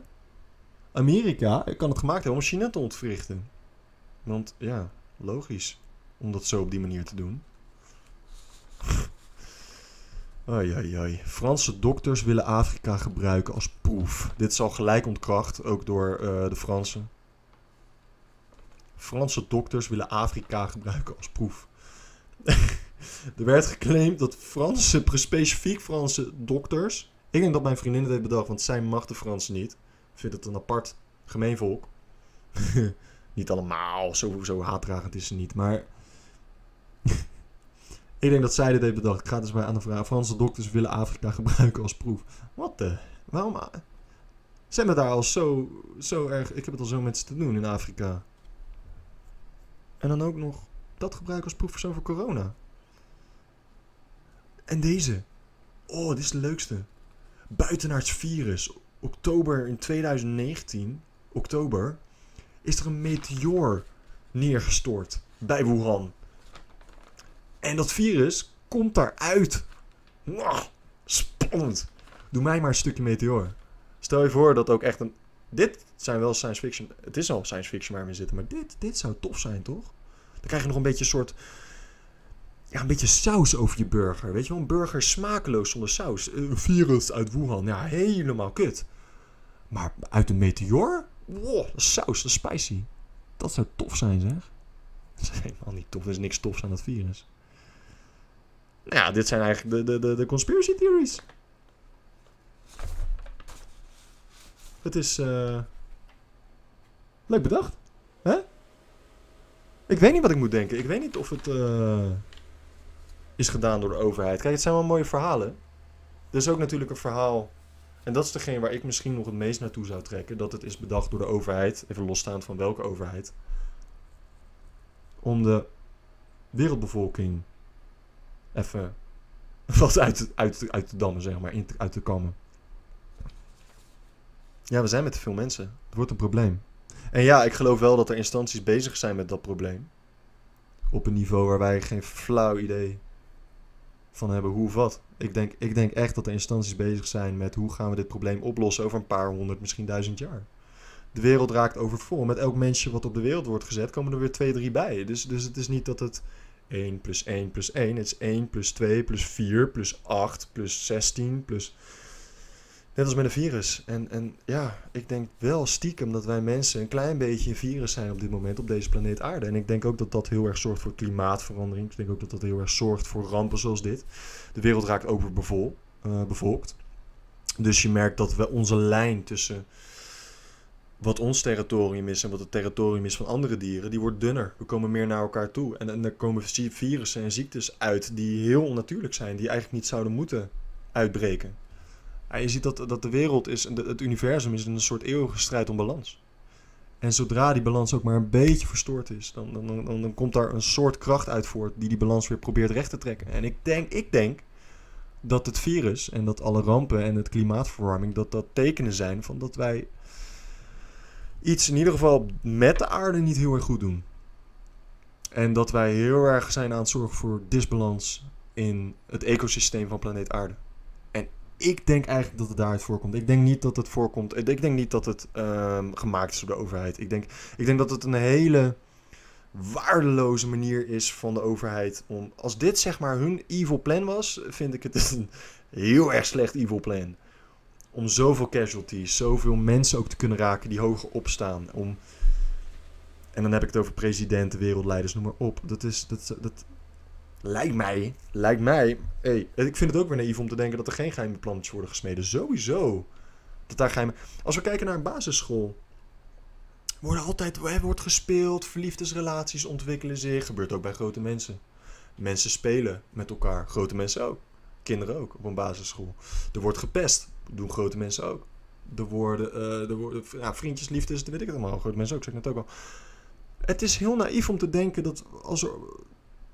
Amerika kan het gemaakt hebben om China te ontwrichten. Want ja, logisch om dat zo op die manier te doen. Ai, ai, ai. Franse dokters willen Afrika gebruiken als proef. Dit is al gelijk ontkracht, ook door uh, de Fransen. Franse dokters willen Afrika gebruiken als proef. er werd geclaimd dat Franse, specifiek Franse dokters. Ik denk dat mijn vriendin het heeft bedacht, want zij mag de Fransen niet. Ik vind het een apart gemeenvolk. niet allemaal, zo, zo haatdragend is ze niet. Maar ik denk dat zij dit heeft bedacht. Ik ga dus bij aan de vraag. Franse dokters willen Afrika gebruiken als proef. Wat de? Waarom? Zijn we daar al zo, zo erg... Ik heb het al zo met ze te doen in Afrika. En dan ook nog dat gebruiken als proefpersoon voor corona. En deze. Oh, dit is de leukste. Buitenaards virus. Oktober in 2019. Oktober. Is er een meteoor neergestort bij Wuhan. En dat virus komt daaruit. Spannend. Doe mij maar een stukje meteor. Stel je voor dat ook echt een. Dit zijn wel science fiction. Het is al science fiction waar we zitten. Maar dit, dit zou tof zijn, toch? Dan krijg je nog een beetje een soort. Ja, een beetje saus over je burger. Weet je wel, een burger smakeloos zonder saus. Een virus uit Wuhan. Ja, helemaal kut. Maar uit een meteor? Wow, dat saus, dat is spicy. Dat zou tof zijn, zeg. Dat is helemaal niet tof. Er is niks tofs aan dat virus. Nou ja, dit zijn eigenlijk de, de, de, de conspiracy theories. Het is eh, leuk bedacht. Hè? Ik weet niet wat ik moet denken. Ik weet niet of het eh, is gedaan door de overheid. Kijk, het zijn wel mooie verhalen. Er is ook natuurlijk een verhaal. En dat is degene waar ik misschien nog het meest naartoe zou trekken. Dat het is bedacht door de overheid. Even losstaand van welke overheid. Om de wereldbevolking even wat uit, uit, uit te dammen, zeg maar. In uit te kammen. Ja, we zijn met te veel mensen. Het wordt een probleem. En ja, ik geloof wel dat er instanties bezig zijn met dat probleem. Op een niveau waar wij geen flauw idee van hebben hoe of wat. Ik denk, ik denk echt dat er instanties bezig zijn met hoe gaan we dit probleem oplossen over een paar honderd, misschien duizend jaar. De wereld raakt overvol. Met elk mensje wat op de wereld wordt gezet, komen er weer twee, drie bij. Dus, dus het is niet dat het 1 plus 1 plus 1. Het is 1 plus 2 plus 4 plus 8 plus 16 plus... Net als met een virus. En, en ja, ik denk wel stiekem dat wij mensen een klein beetje een virus zijn op dit moment op deze planeet aarde. En ik denk ook dat dat heel erg zorgt voor klimaatverandering. Ik denk ook dat dat heel erg zorgt voor rampen zoals dit. De wereld raakt overbevol, eh, bevolkt. Dus je merkt dat we onze lijn tussen wat ons territorium is en wat het territorium is van andere dieren, die wordt dunner. We komen meer naar elkaar toe. En, en er komen virussen en ziektes uit die heel onnatuurlijk zijn, die eigenlijk niet zouden moeten uitbreken. Je ziet dat, dat de wereld is, het universum is een soort eeuwige strijd om balans. En zodra die balans ook maar een beetje verstoord is, dan, dan, dan, dan komt daar een soort kracht uit voort die die balans weer probeert recht te trekken. En ik denk, ik denk dat het virus en dat alle rampen en het klimaatverwarming, dat dat tekenen zijn van dat wij iets in ieder geval met de aarde niet heel erg goed doen. En dat wij heel erg zijn aan het zorgen voor disbalans in het ecosysteem van planeet aarde. En ik denk eigenlijk dat het daaruit voorkomt. Ik denk niet dat het voorkomt. Ik denk niet dat het ehm, gemaakt is door de overheid. Ik denk, ik denk dat het een hele waardeloze manier is van de overheid om. Als dit zeg maar hun evil plan was, vind ik het een heel erg slecht evil plan. Om zoveel casualties, zoveel mensen ook te kunnen raken die hoger opstaan. Om, en dan heb ik het over presidenten, wereldleiders, noem maar op. Dat is. Dat, dat, lijkt mij. Lijkt mij. Hey, ik vind het ook weer naïef om te denken dat er geen geheime plannetjes worden gesmeden. Sowieso. Dat daar geheime. Als we kijken naar een basisschool. Worden altijd, er wordt gespeeld, verliefdesrelaties ontwikkelen zich. Gebeurt ook bij grote mensen. Mensen spelen met elkaar, grote mensen ook. Kinderen ook op een basisschool. Er wordt gepest, doen grote mensen ook. Er worden, eh, er worden ja, vriendjes, liefdes, dat weet ik het allemaal. Grote mensen ook, zeg ik net ook al. Het is heel naïef om te denken dat als er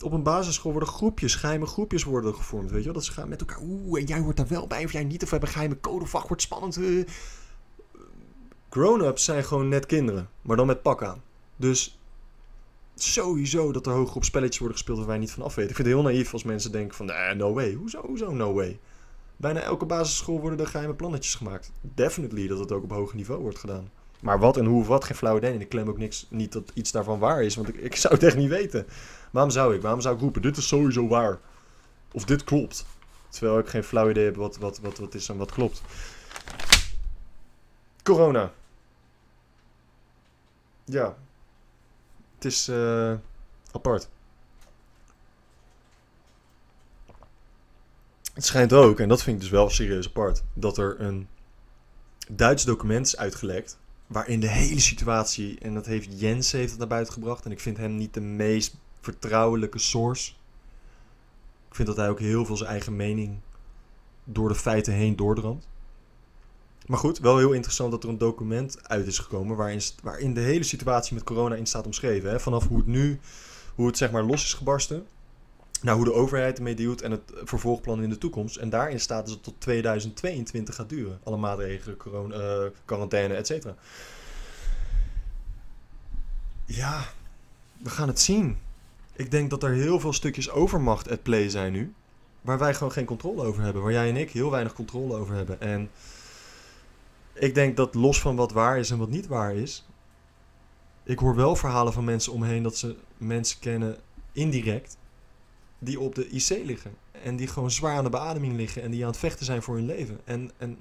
op een basisschool worden groepjes, geheime groepjes worden gevormd. Weet je wel? Dat ze gaan met elkaar, oeh, en jij hoort daar wel bij of jij niet. Of we hebben geheime code of spannend. eh. Grown-ups zijn gewoon net kinderen, maar dan met pak aan. Dus sowieso dat er hoger op spelletjes worden gespeeld waar wij niet van af weten. Ik vind het heel naïef als mensen denken van, eh, no way. Hoezo, hoezo no way? Bijna elke basisschool worden er geheime plannetjes gemaakt. Definitely dat het ook op hoger niveau wordt gedaan. Maar wat en hoe of wat, geen flauw idee. En ik klem ook niks, niet dat iets daarvan waar is, want ik, ik zou het echt niet weten. Waarom zou ik? Waarom zou ik roepen, dit is sowieso waar? Of dit klopt? Terwijl ik geen flauw idee heb wat, wat, wat, wat is en wat klopt. Corona. Ja. Is eh, apart. Het schijnt ook, en dat vind ik dus wel serieus apart, dat er een Duits document is uitgelekt. Waarin de hele situatie, en dat heeft Jens heeft het naar buiten gebracht. En ik vind hem niet de meest vertrouwelijke source. Ik vind dat hij ook heel veel zijn eigen mening door de feiten heen doordramt. Maar goed, wel heel interessant dat er een document uit is gekomen waarin, waarin de hele situatie met corona in staat omschreven. Hè? Vanaf hoe het nu, hoe het zeg maar los is gebarsten, naar hoe de overheid ermee dealt en het vervolgplan in de toekomst. En daarin staat dat het tot 2022 gaat duren. Alle maatregelen, corona, eh, quarantaine, et cetera. Ja, we gaan het zien. Ik denk dat er heel veel stukjes overmacht at play zijn nu. Waar wij gewoon geen controle over hebben. Waar jij en ik heel weinig controle over hebben. En ik denk dat los van wat waar is en wat niet waar is. Ik hoor wel verhalen van mensen omheen dat ze mensen kennen indirect. Die op de IC liggen. En die gewoon zwaar aan de beademing liggen. En die aan het vechten zijn voor hun leven. En, en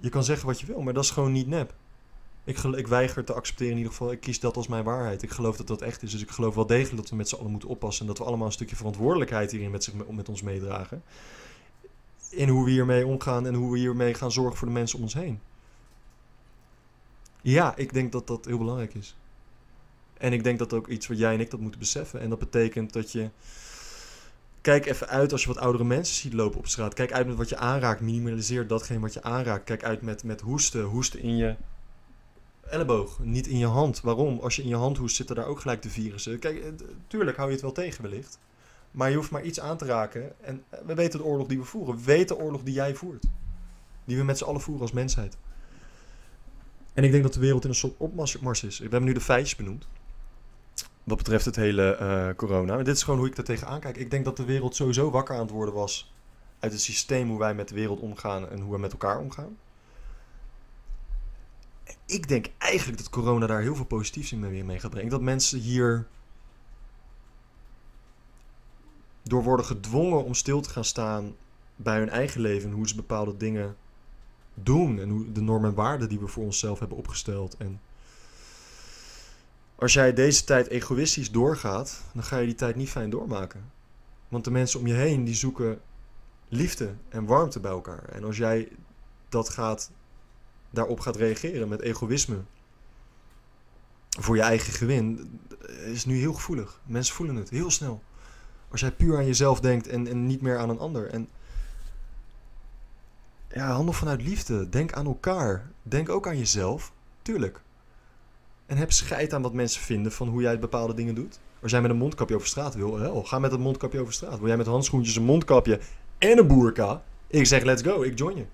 Je kan zeggen wat je wil, maar dat is gewoon niet nep. Ik, ik weiger te accepteren in ieder geval. Ik kies dat als mijn waarheid. Ik geloof dat dat echt is. Dus ik geloof wel degelijk dat we met z'n allen moeten oppassen. En dat we allemaal een stukje verantwoordelijkheid hierin met, zich, met ons meedragen. In hoe we hiermee omgaan en hoe we hiermee gaan zorgen voor de mensen om ons heen. Ja, ik denk dat dat heel belangrijk is. En ik denk dat ook iets wat jij en ik dat moeten beseffen. En dat betekent dat je. Kijk even uit als je wat oudere mensen ziet lopen op straat. Kijk uit met wat je aanraakt. Minimaliseer datgene wat je aanraakt. Kijk uit met, met hoesten. Hoesten in je elleboog, niet in je hand. Waarom? Als je in je hand hoest, zitten daar ook gelijk de virussen. Kijk, eh, tuurlijk hou je het wel tegen wellicht. Maar je hoeft maar iets aan te raken. En eh, we weten de oorlog die we voeren. We weten de oorlog die jij voert. Die we met z'n allen voeren als mensheid. En ik denk dat de wereld in een soort opmars is. We hebben nu de feitjes benoemd. Wat betreft het hele eh, corona. Dit is gewoon hoe ik er tegenaan kijk. Ik denk dat de wereld sowieso wakker aan het worden was. Uit het systeem hoe wij met de wereld omgaan en hoe we met elkaar omgaan. Ik denk eigenlijk dat corona daar heel veel positiefs in mee gaat brengen. Dat mensen hier door worden gedwongen om stil te gaan staan bij hun eigen leven en hoe ze bepaalde dingen doen en hoe de normen en waarden die we voor onszelf hebben opgesteld. En als jij deze tijd egoïstisch doorgaat, dan ga je die tijd niet fijn doormaken. Want de mensen om je heen die zoeken liefde en warmte bij elkaar. En als jij dat gaat, daarop gaat reageren met egoïsme voor je eigen gewin, is nu heel gevoelig. Mensen voelen het heel snel. Als jij puur aan jezelf denkt en, en niet meer aan een ander. En ja, handel vanuit liefde. Denk aan elkaar. Denk ook aan jezelf. Tuurlijk. En heb scheid aan wat mensen vinden van hoe jij bepaalde dingen doet. Als jij met een mondkapje over straat wil, hel, ga met een mondkapje over straat. Wil jij met handschoentjes, een mondkapje en een boerka? Ik zeg let's go, ik join je.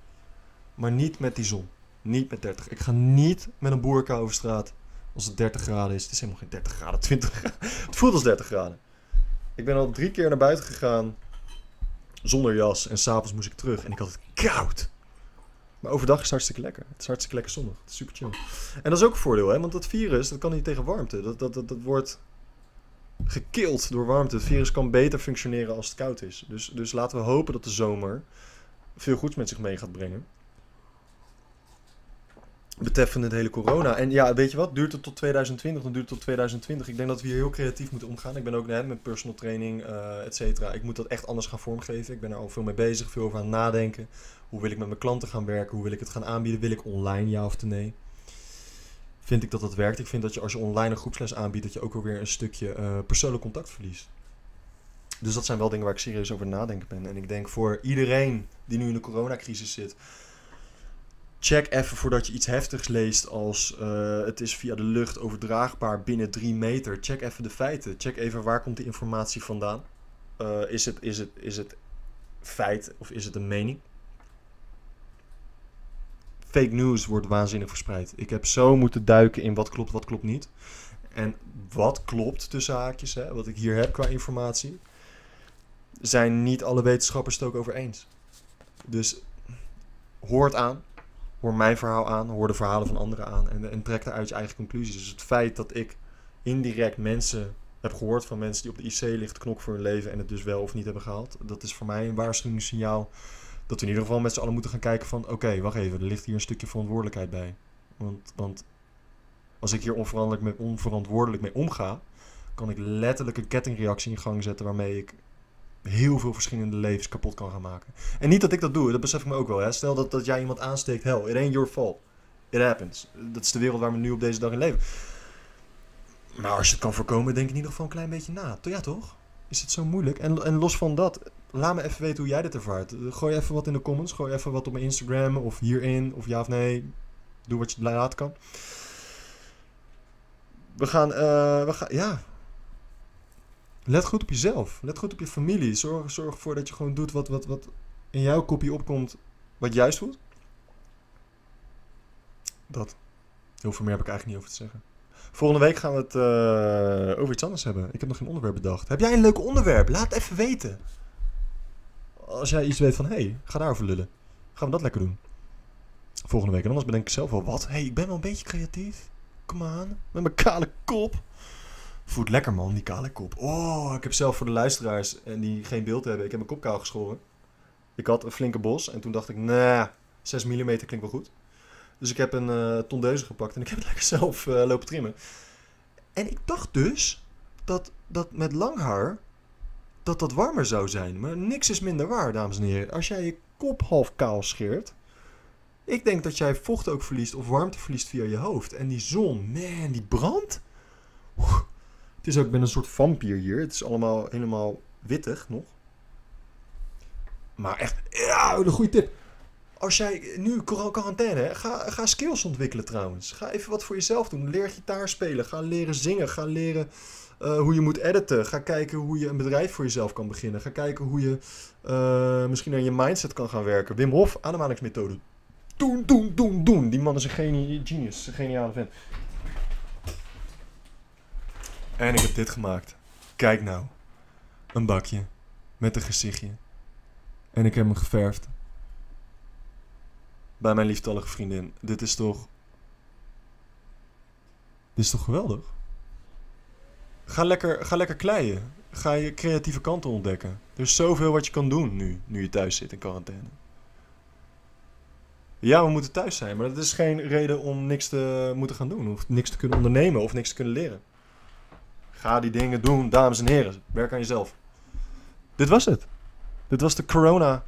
Maar niet met die zon. Niet met 30. Ik ga niet met een boerka over straat als het 30 graden is. Het is helemaal geen 30 graden, 20 graden. Het voelt als 30 graden. Ik ben al drie keer naar buiten gegaan zonder jas en s'avonds moest ik terug en ik had het koud. Maar overdag is het hartstikke lekker. Het is hartstikke lekker zonnig. Het is super chill. En dat is ook een voordeel, hè? want dat virus dat kan niet tegen warmte. Dat, dat, dat, dat wordt gekild door warmte. Het virus kan beter functioneren als het koud is. Dus, dus laten we hopen dat de zomer veel goeds met zich mee gaat brengen. Betreffende het hele corona. En ja, weet je wat? Duurt het tot 2020, dan duurt het tot 2020. Ik denk dat we hier heel creatief moeten omgaan. Ik ben ook net met personal training, eh et cetera. Ik moet dat echt anders gaan vormgeven. Ik ben er al veel mee bezig, veel over aan het nadenken. Hoe wil ik met mijn klanten gaan werken? Hoe wil ik het gaan aanbieden? Wil ik online, ja of nee? Vind ik dat dat werkt? Ik vind dat je als je online een groepsles aanbiedt, dat je ook alweer een stukje eh, persoonlijk contact verliest. Dus dat zijn wel dingen waar ik serieus over nadenken ben. En ik denk voor iedereen die nu in de coronacrisis zit, check even voordat je iets heftigs leest als eh, het is via de lucht overdraagbaar binnen drie meter. Check even de feiten. Check even waar komt die informatie vandaan. Eh, is, het, is, het, is het feit of is het een mening? Fake news wordt waanzinnig verspreid. Ik heb zo moeten duiken in wat klopt, wat klopt niet. En wat klopt tussen haakjes, hè, wat ik hier heb qua informatie, zijn niet alle wetenschappers het ook over eens. Dus hoor het aan. Hoor mijn verhaal aan. Hoor de verhalen van anderen aan. En, en trek daaruit je eigen conclusies. Dus het feit dat ik indirect mensen heb gehoord van mensen die op de IC liggen knokken voor hun leven en het dus wel of niet hebben gehaald. Dat is voor mij een waarschuwingssignaal dat we in ieder geval met z'n allen moeten gaan kijken van oké, wacht even, er ligt hier een stukje verantwoordelijkheid bij. Want, want als ik hier onverantwoordelijk mee omga, kan ik letterlijk een kettingreactie in gang zetten waarmee ik heel veel verschillende levens kapot kan gaan maken. En niet dat ik dat doe, dat besef ik me ook wel. Hè. Stel dat, dat jij iemand aansteekt, hell, it ain't your fault. It happens. Dat is de wereld waar we nu op deze dag in leven. Maar als je het kan voorkomen, denk in ieder geval een klein beetje na. Ja, toch? Is het zo moeilijk? En, en los van dat, laat me even weten hoe jij dit ervaart. Gooi even wat in de comments. Gooi even wat op mijn Instagram of hierin. Of ja of nee. Doe wat je laten kan. We gaan, eh, we gaan, ja. Let goed op jezelf. Let goed op je familie. Zorg, zorg ervoor dat je gewoon doet wat, wat, wat in jouw kopie opkomt. Wat juist voelt. Dat. Heel veel meer heb ik eigenlijk niet over te zeggen. Volgende week gaan we het uh, over iets anders hebben. Ik heb nog geen onderwerp bedacht. Heb jij een leuk onderwerp? Laat het even weten. Als jij iets weet van, hé, hey, ga daarover lullen. Gaan we dat lekker doen. Volgende week. En anders bedenk ik zelf wel, wat? Hé, hey, ik ben wel een beetje creatief. Kom aan. Met mijn kale kop. Voelt lekker man, die kale kop. Oh, ik heb zelf voor de luisteraars en die geen beeld hebben. Ik heb mijn kop kaal geschoren. Ik had een flinke bos en toen dacht ik, nah, 6 mm klinkt wel goed. Dus ik heb een eh tondeuze gepakt en ik heb het lekker zelf eh, lopen trimmen. En ik dacht dus dat, dat met lang haar dat dat warmer zou zijn. Maar niks is minder waar, dames en heren. Als jij je kop half kaal scheert, ik denk dat jij vocht ook verliest of warmte verliest via je hoofd. En die zon, man, die brandt. Het is ook, ben een soort vampier hier. Het is allemaal helemaal wittig nog. Maar echt, ja, een goede tip. Als jij nu quar- quarantaine, ga, ga skills ontwikkelen trouwens. Ga even wat voor jezelf doen. Leer gitaar spelen. Ga leren zingen. Ga leren eh, hoe je moet editen. Ga kijken hoe je een bedrijf voor jezelf kan beginnen. Ga kijken hoe je eh, misschien aan je mindset kan gaan werken. Wim Hof, ademhalingsmethode. Doen, doen, doen, doen. Die man is een genie, genius. Een geniale vent. En ik heb dit gemaakt. Kijk nou. Een bakje. Met een gezichtje. En ik heb hem geverfd. Bij mijn lieftallige vriendin. Dit is toch... Dit is toch geweldig? Ga lekker, ga lekker kleien. Ga je creatieve kanten ontdekken. Er is zoveel wat je kan doen nu, nu je thuis zit in quarantaine. Ja, we moeten thuis zijn, maar dat is geen reden om niks te moeten gaan doen. Of niks te kunnen ondernemen of niks te kunnen leren. Ga die dingen doen, dames en heren. Werk aan jezelf. Dit was het. Dit was de Corona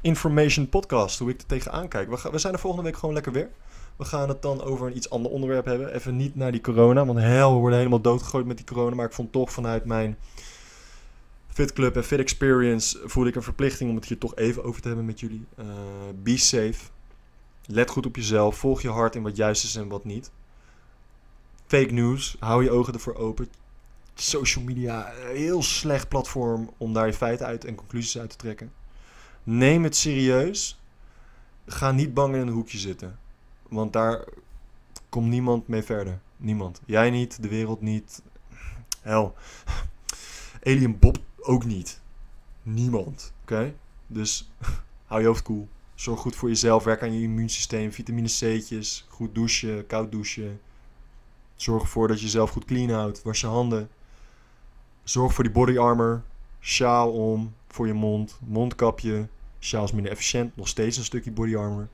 Information Podcast. Hoe ik er tegenaan kijk. We, we zijn er volgende week gewoon lekker weer. We gaan het dan over een iets ander onderwerp hebben. Even niet naar die corona. Want hel, we worden helemaal doodgegooid met die corona. Maar ik vond toch vanuit mijn Fit Club en Fit Experience... voelde ik een verplichting om het hier toch even over te hebben met jullie. Eh, be safe. Let goed op jezelf. Volg je hart in wat juist is en wat niet. Fake news. Hou je ogen ervoor open. Social media, een heel slecht platform om daar je feiten uit en conclusies uit te trekken. Neem het serieus. Ga niet bang in een hoekje zitten. Want daar komt niemand mee verder. Niemand. Jij niet, de wereld niet. Hel. Alien Bob ook niet. Niemand. Oké? Dus hou je hoofd koel. Zorg goed voor jezelf. Werk aan je immuunsysteem. Vitamine C'tjes. Goed douchen. Koud douchen. Zorg ervoor dat je jezelf goed clean houdt. Was je handen. Zorg voor die body armor. Sjaal om voor je mond. Mondkapje. Sjaal is minder efficiënt. Nog steeds een stukje body armor.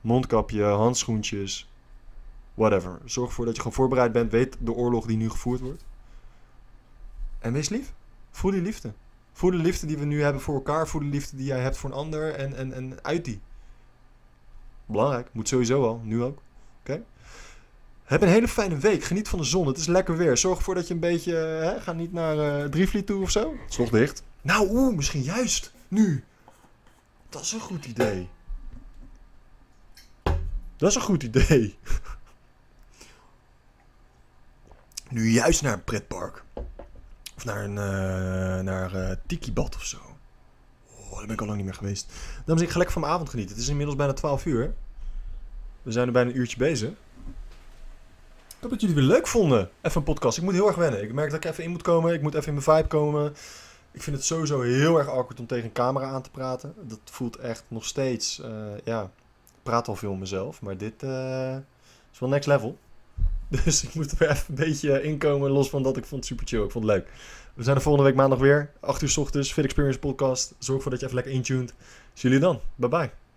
Mondkapje, handschoentjes. Whatever. Zorg ervoor dat je gewoon voorbereid bent. Weet de oorlog die nu gevoerd wordt. En wees lief. Voel die liefde. Voel de liefde die we nu hebben voor elkaar. Voel de liefde die jij hebt voor een ander. En, en, en uit die. Belangrijk. Moet sowieso al. Nu ook. Oké? Heb een hele fijne week. Geniet van de zon. Het is lekker weer. Zorg ervoor dat je een beetje... Hè, ga niet naar eh Drievliet toe of zo. Het is nog dicht. Nou, oeh, misschien juist. Nu. Dat is een goed idee. Dat is een goed idee. Nu juist naar een pretpark. Of naar een eh naar, eh Tiki-bad of zo. Oh, daar ben ik al lang niet meer geweest. Dames, ik ga lekker van mijn avond genieten. Het is inmiddels bijna 12 uur. We zijn er bijna een uurtje bezig. Ik hoop dat jullie het weer leuk vonden. Even een podcast. Ik moet heel erg wennen. Ik merk dat ik even in moet komen. Ik moet even in mijn vibe komen. Ik vind het sowieso heel erg awkward om tegen een camera aan te praten. Dat voelt echt nog steeds... eh, ja, ik praat al veel mezelf. Maar dit eh, is wel next level. Dus ik moet er even een beetje inkomen. Los van dat ik vond het super chill. Ik vond het leuk. We zijn er volgende week maandag weer. 8 uur s ochtends. Fit Experience podcast. Zorg ervoor dat je even lekker intuned. Zie jullie dan. Bye bye.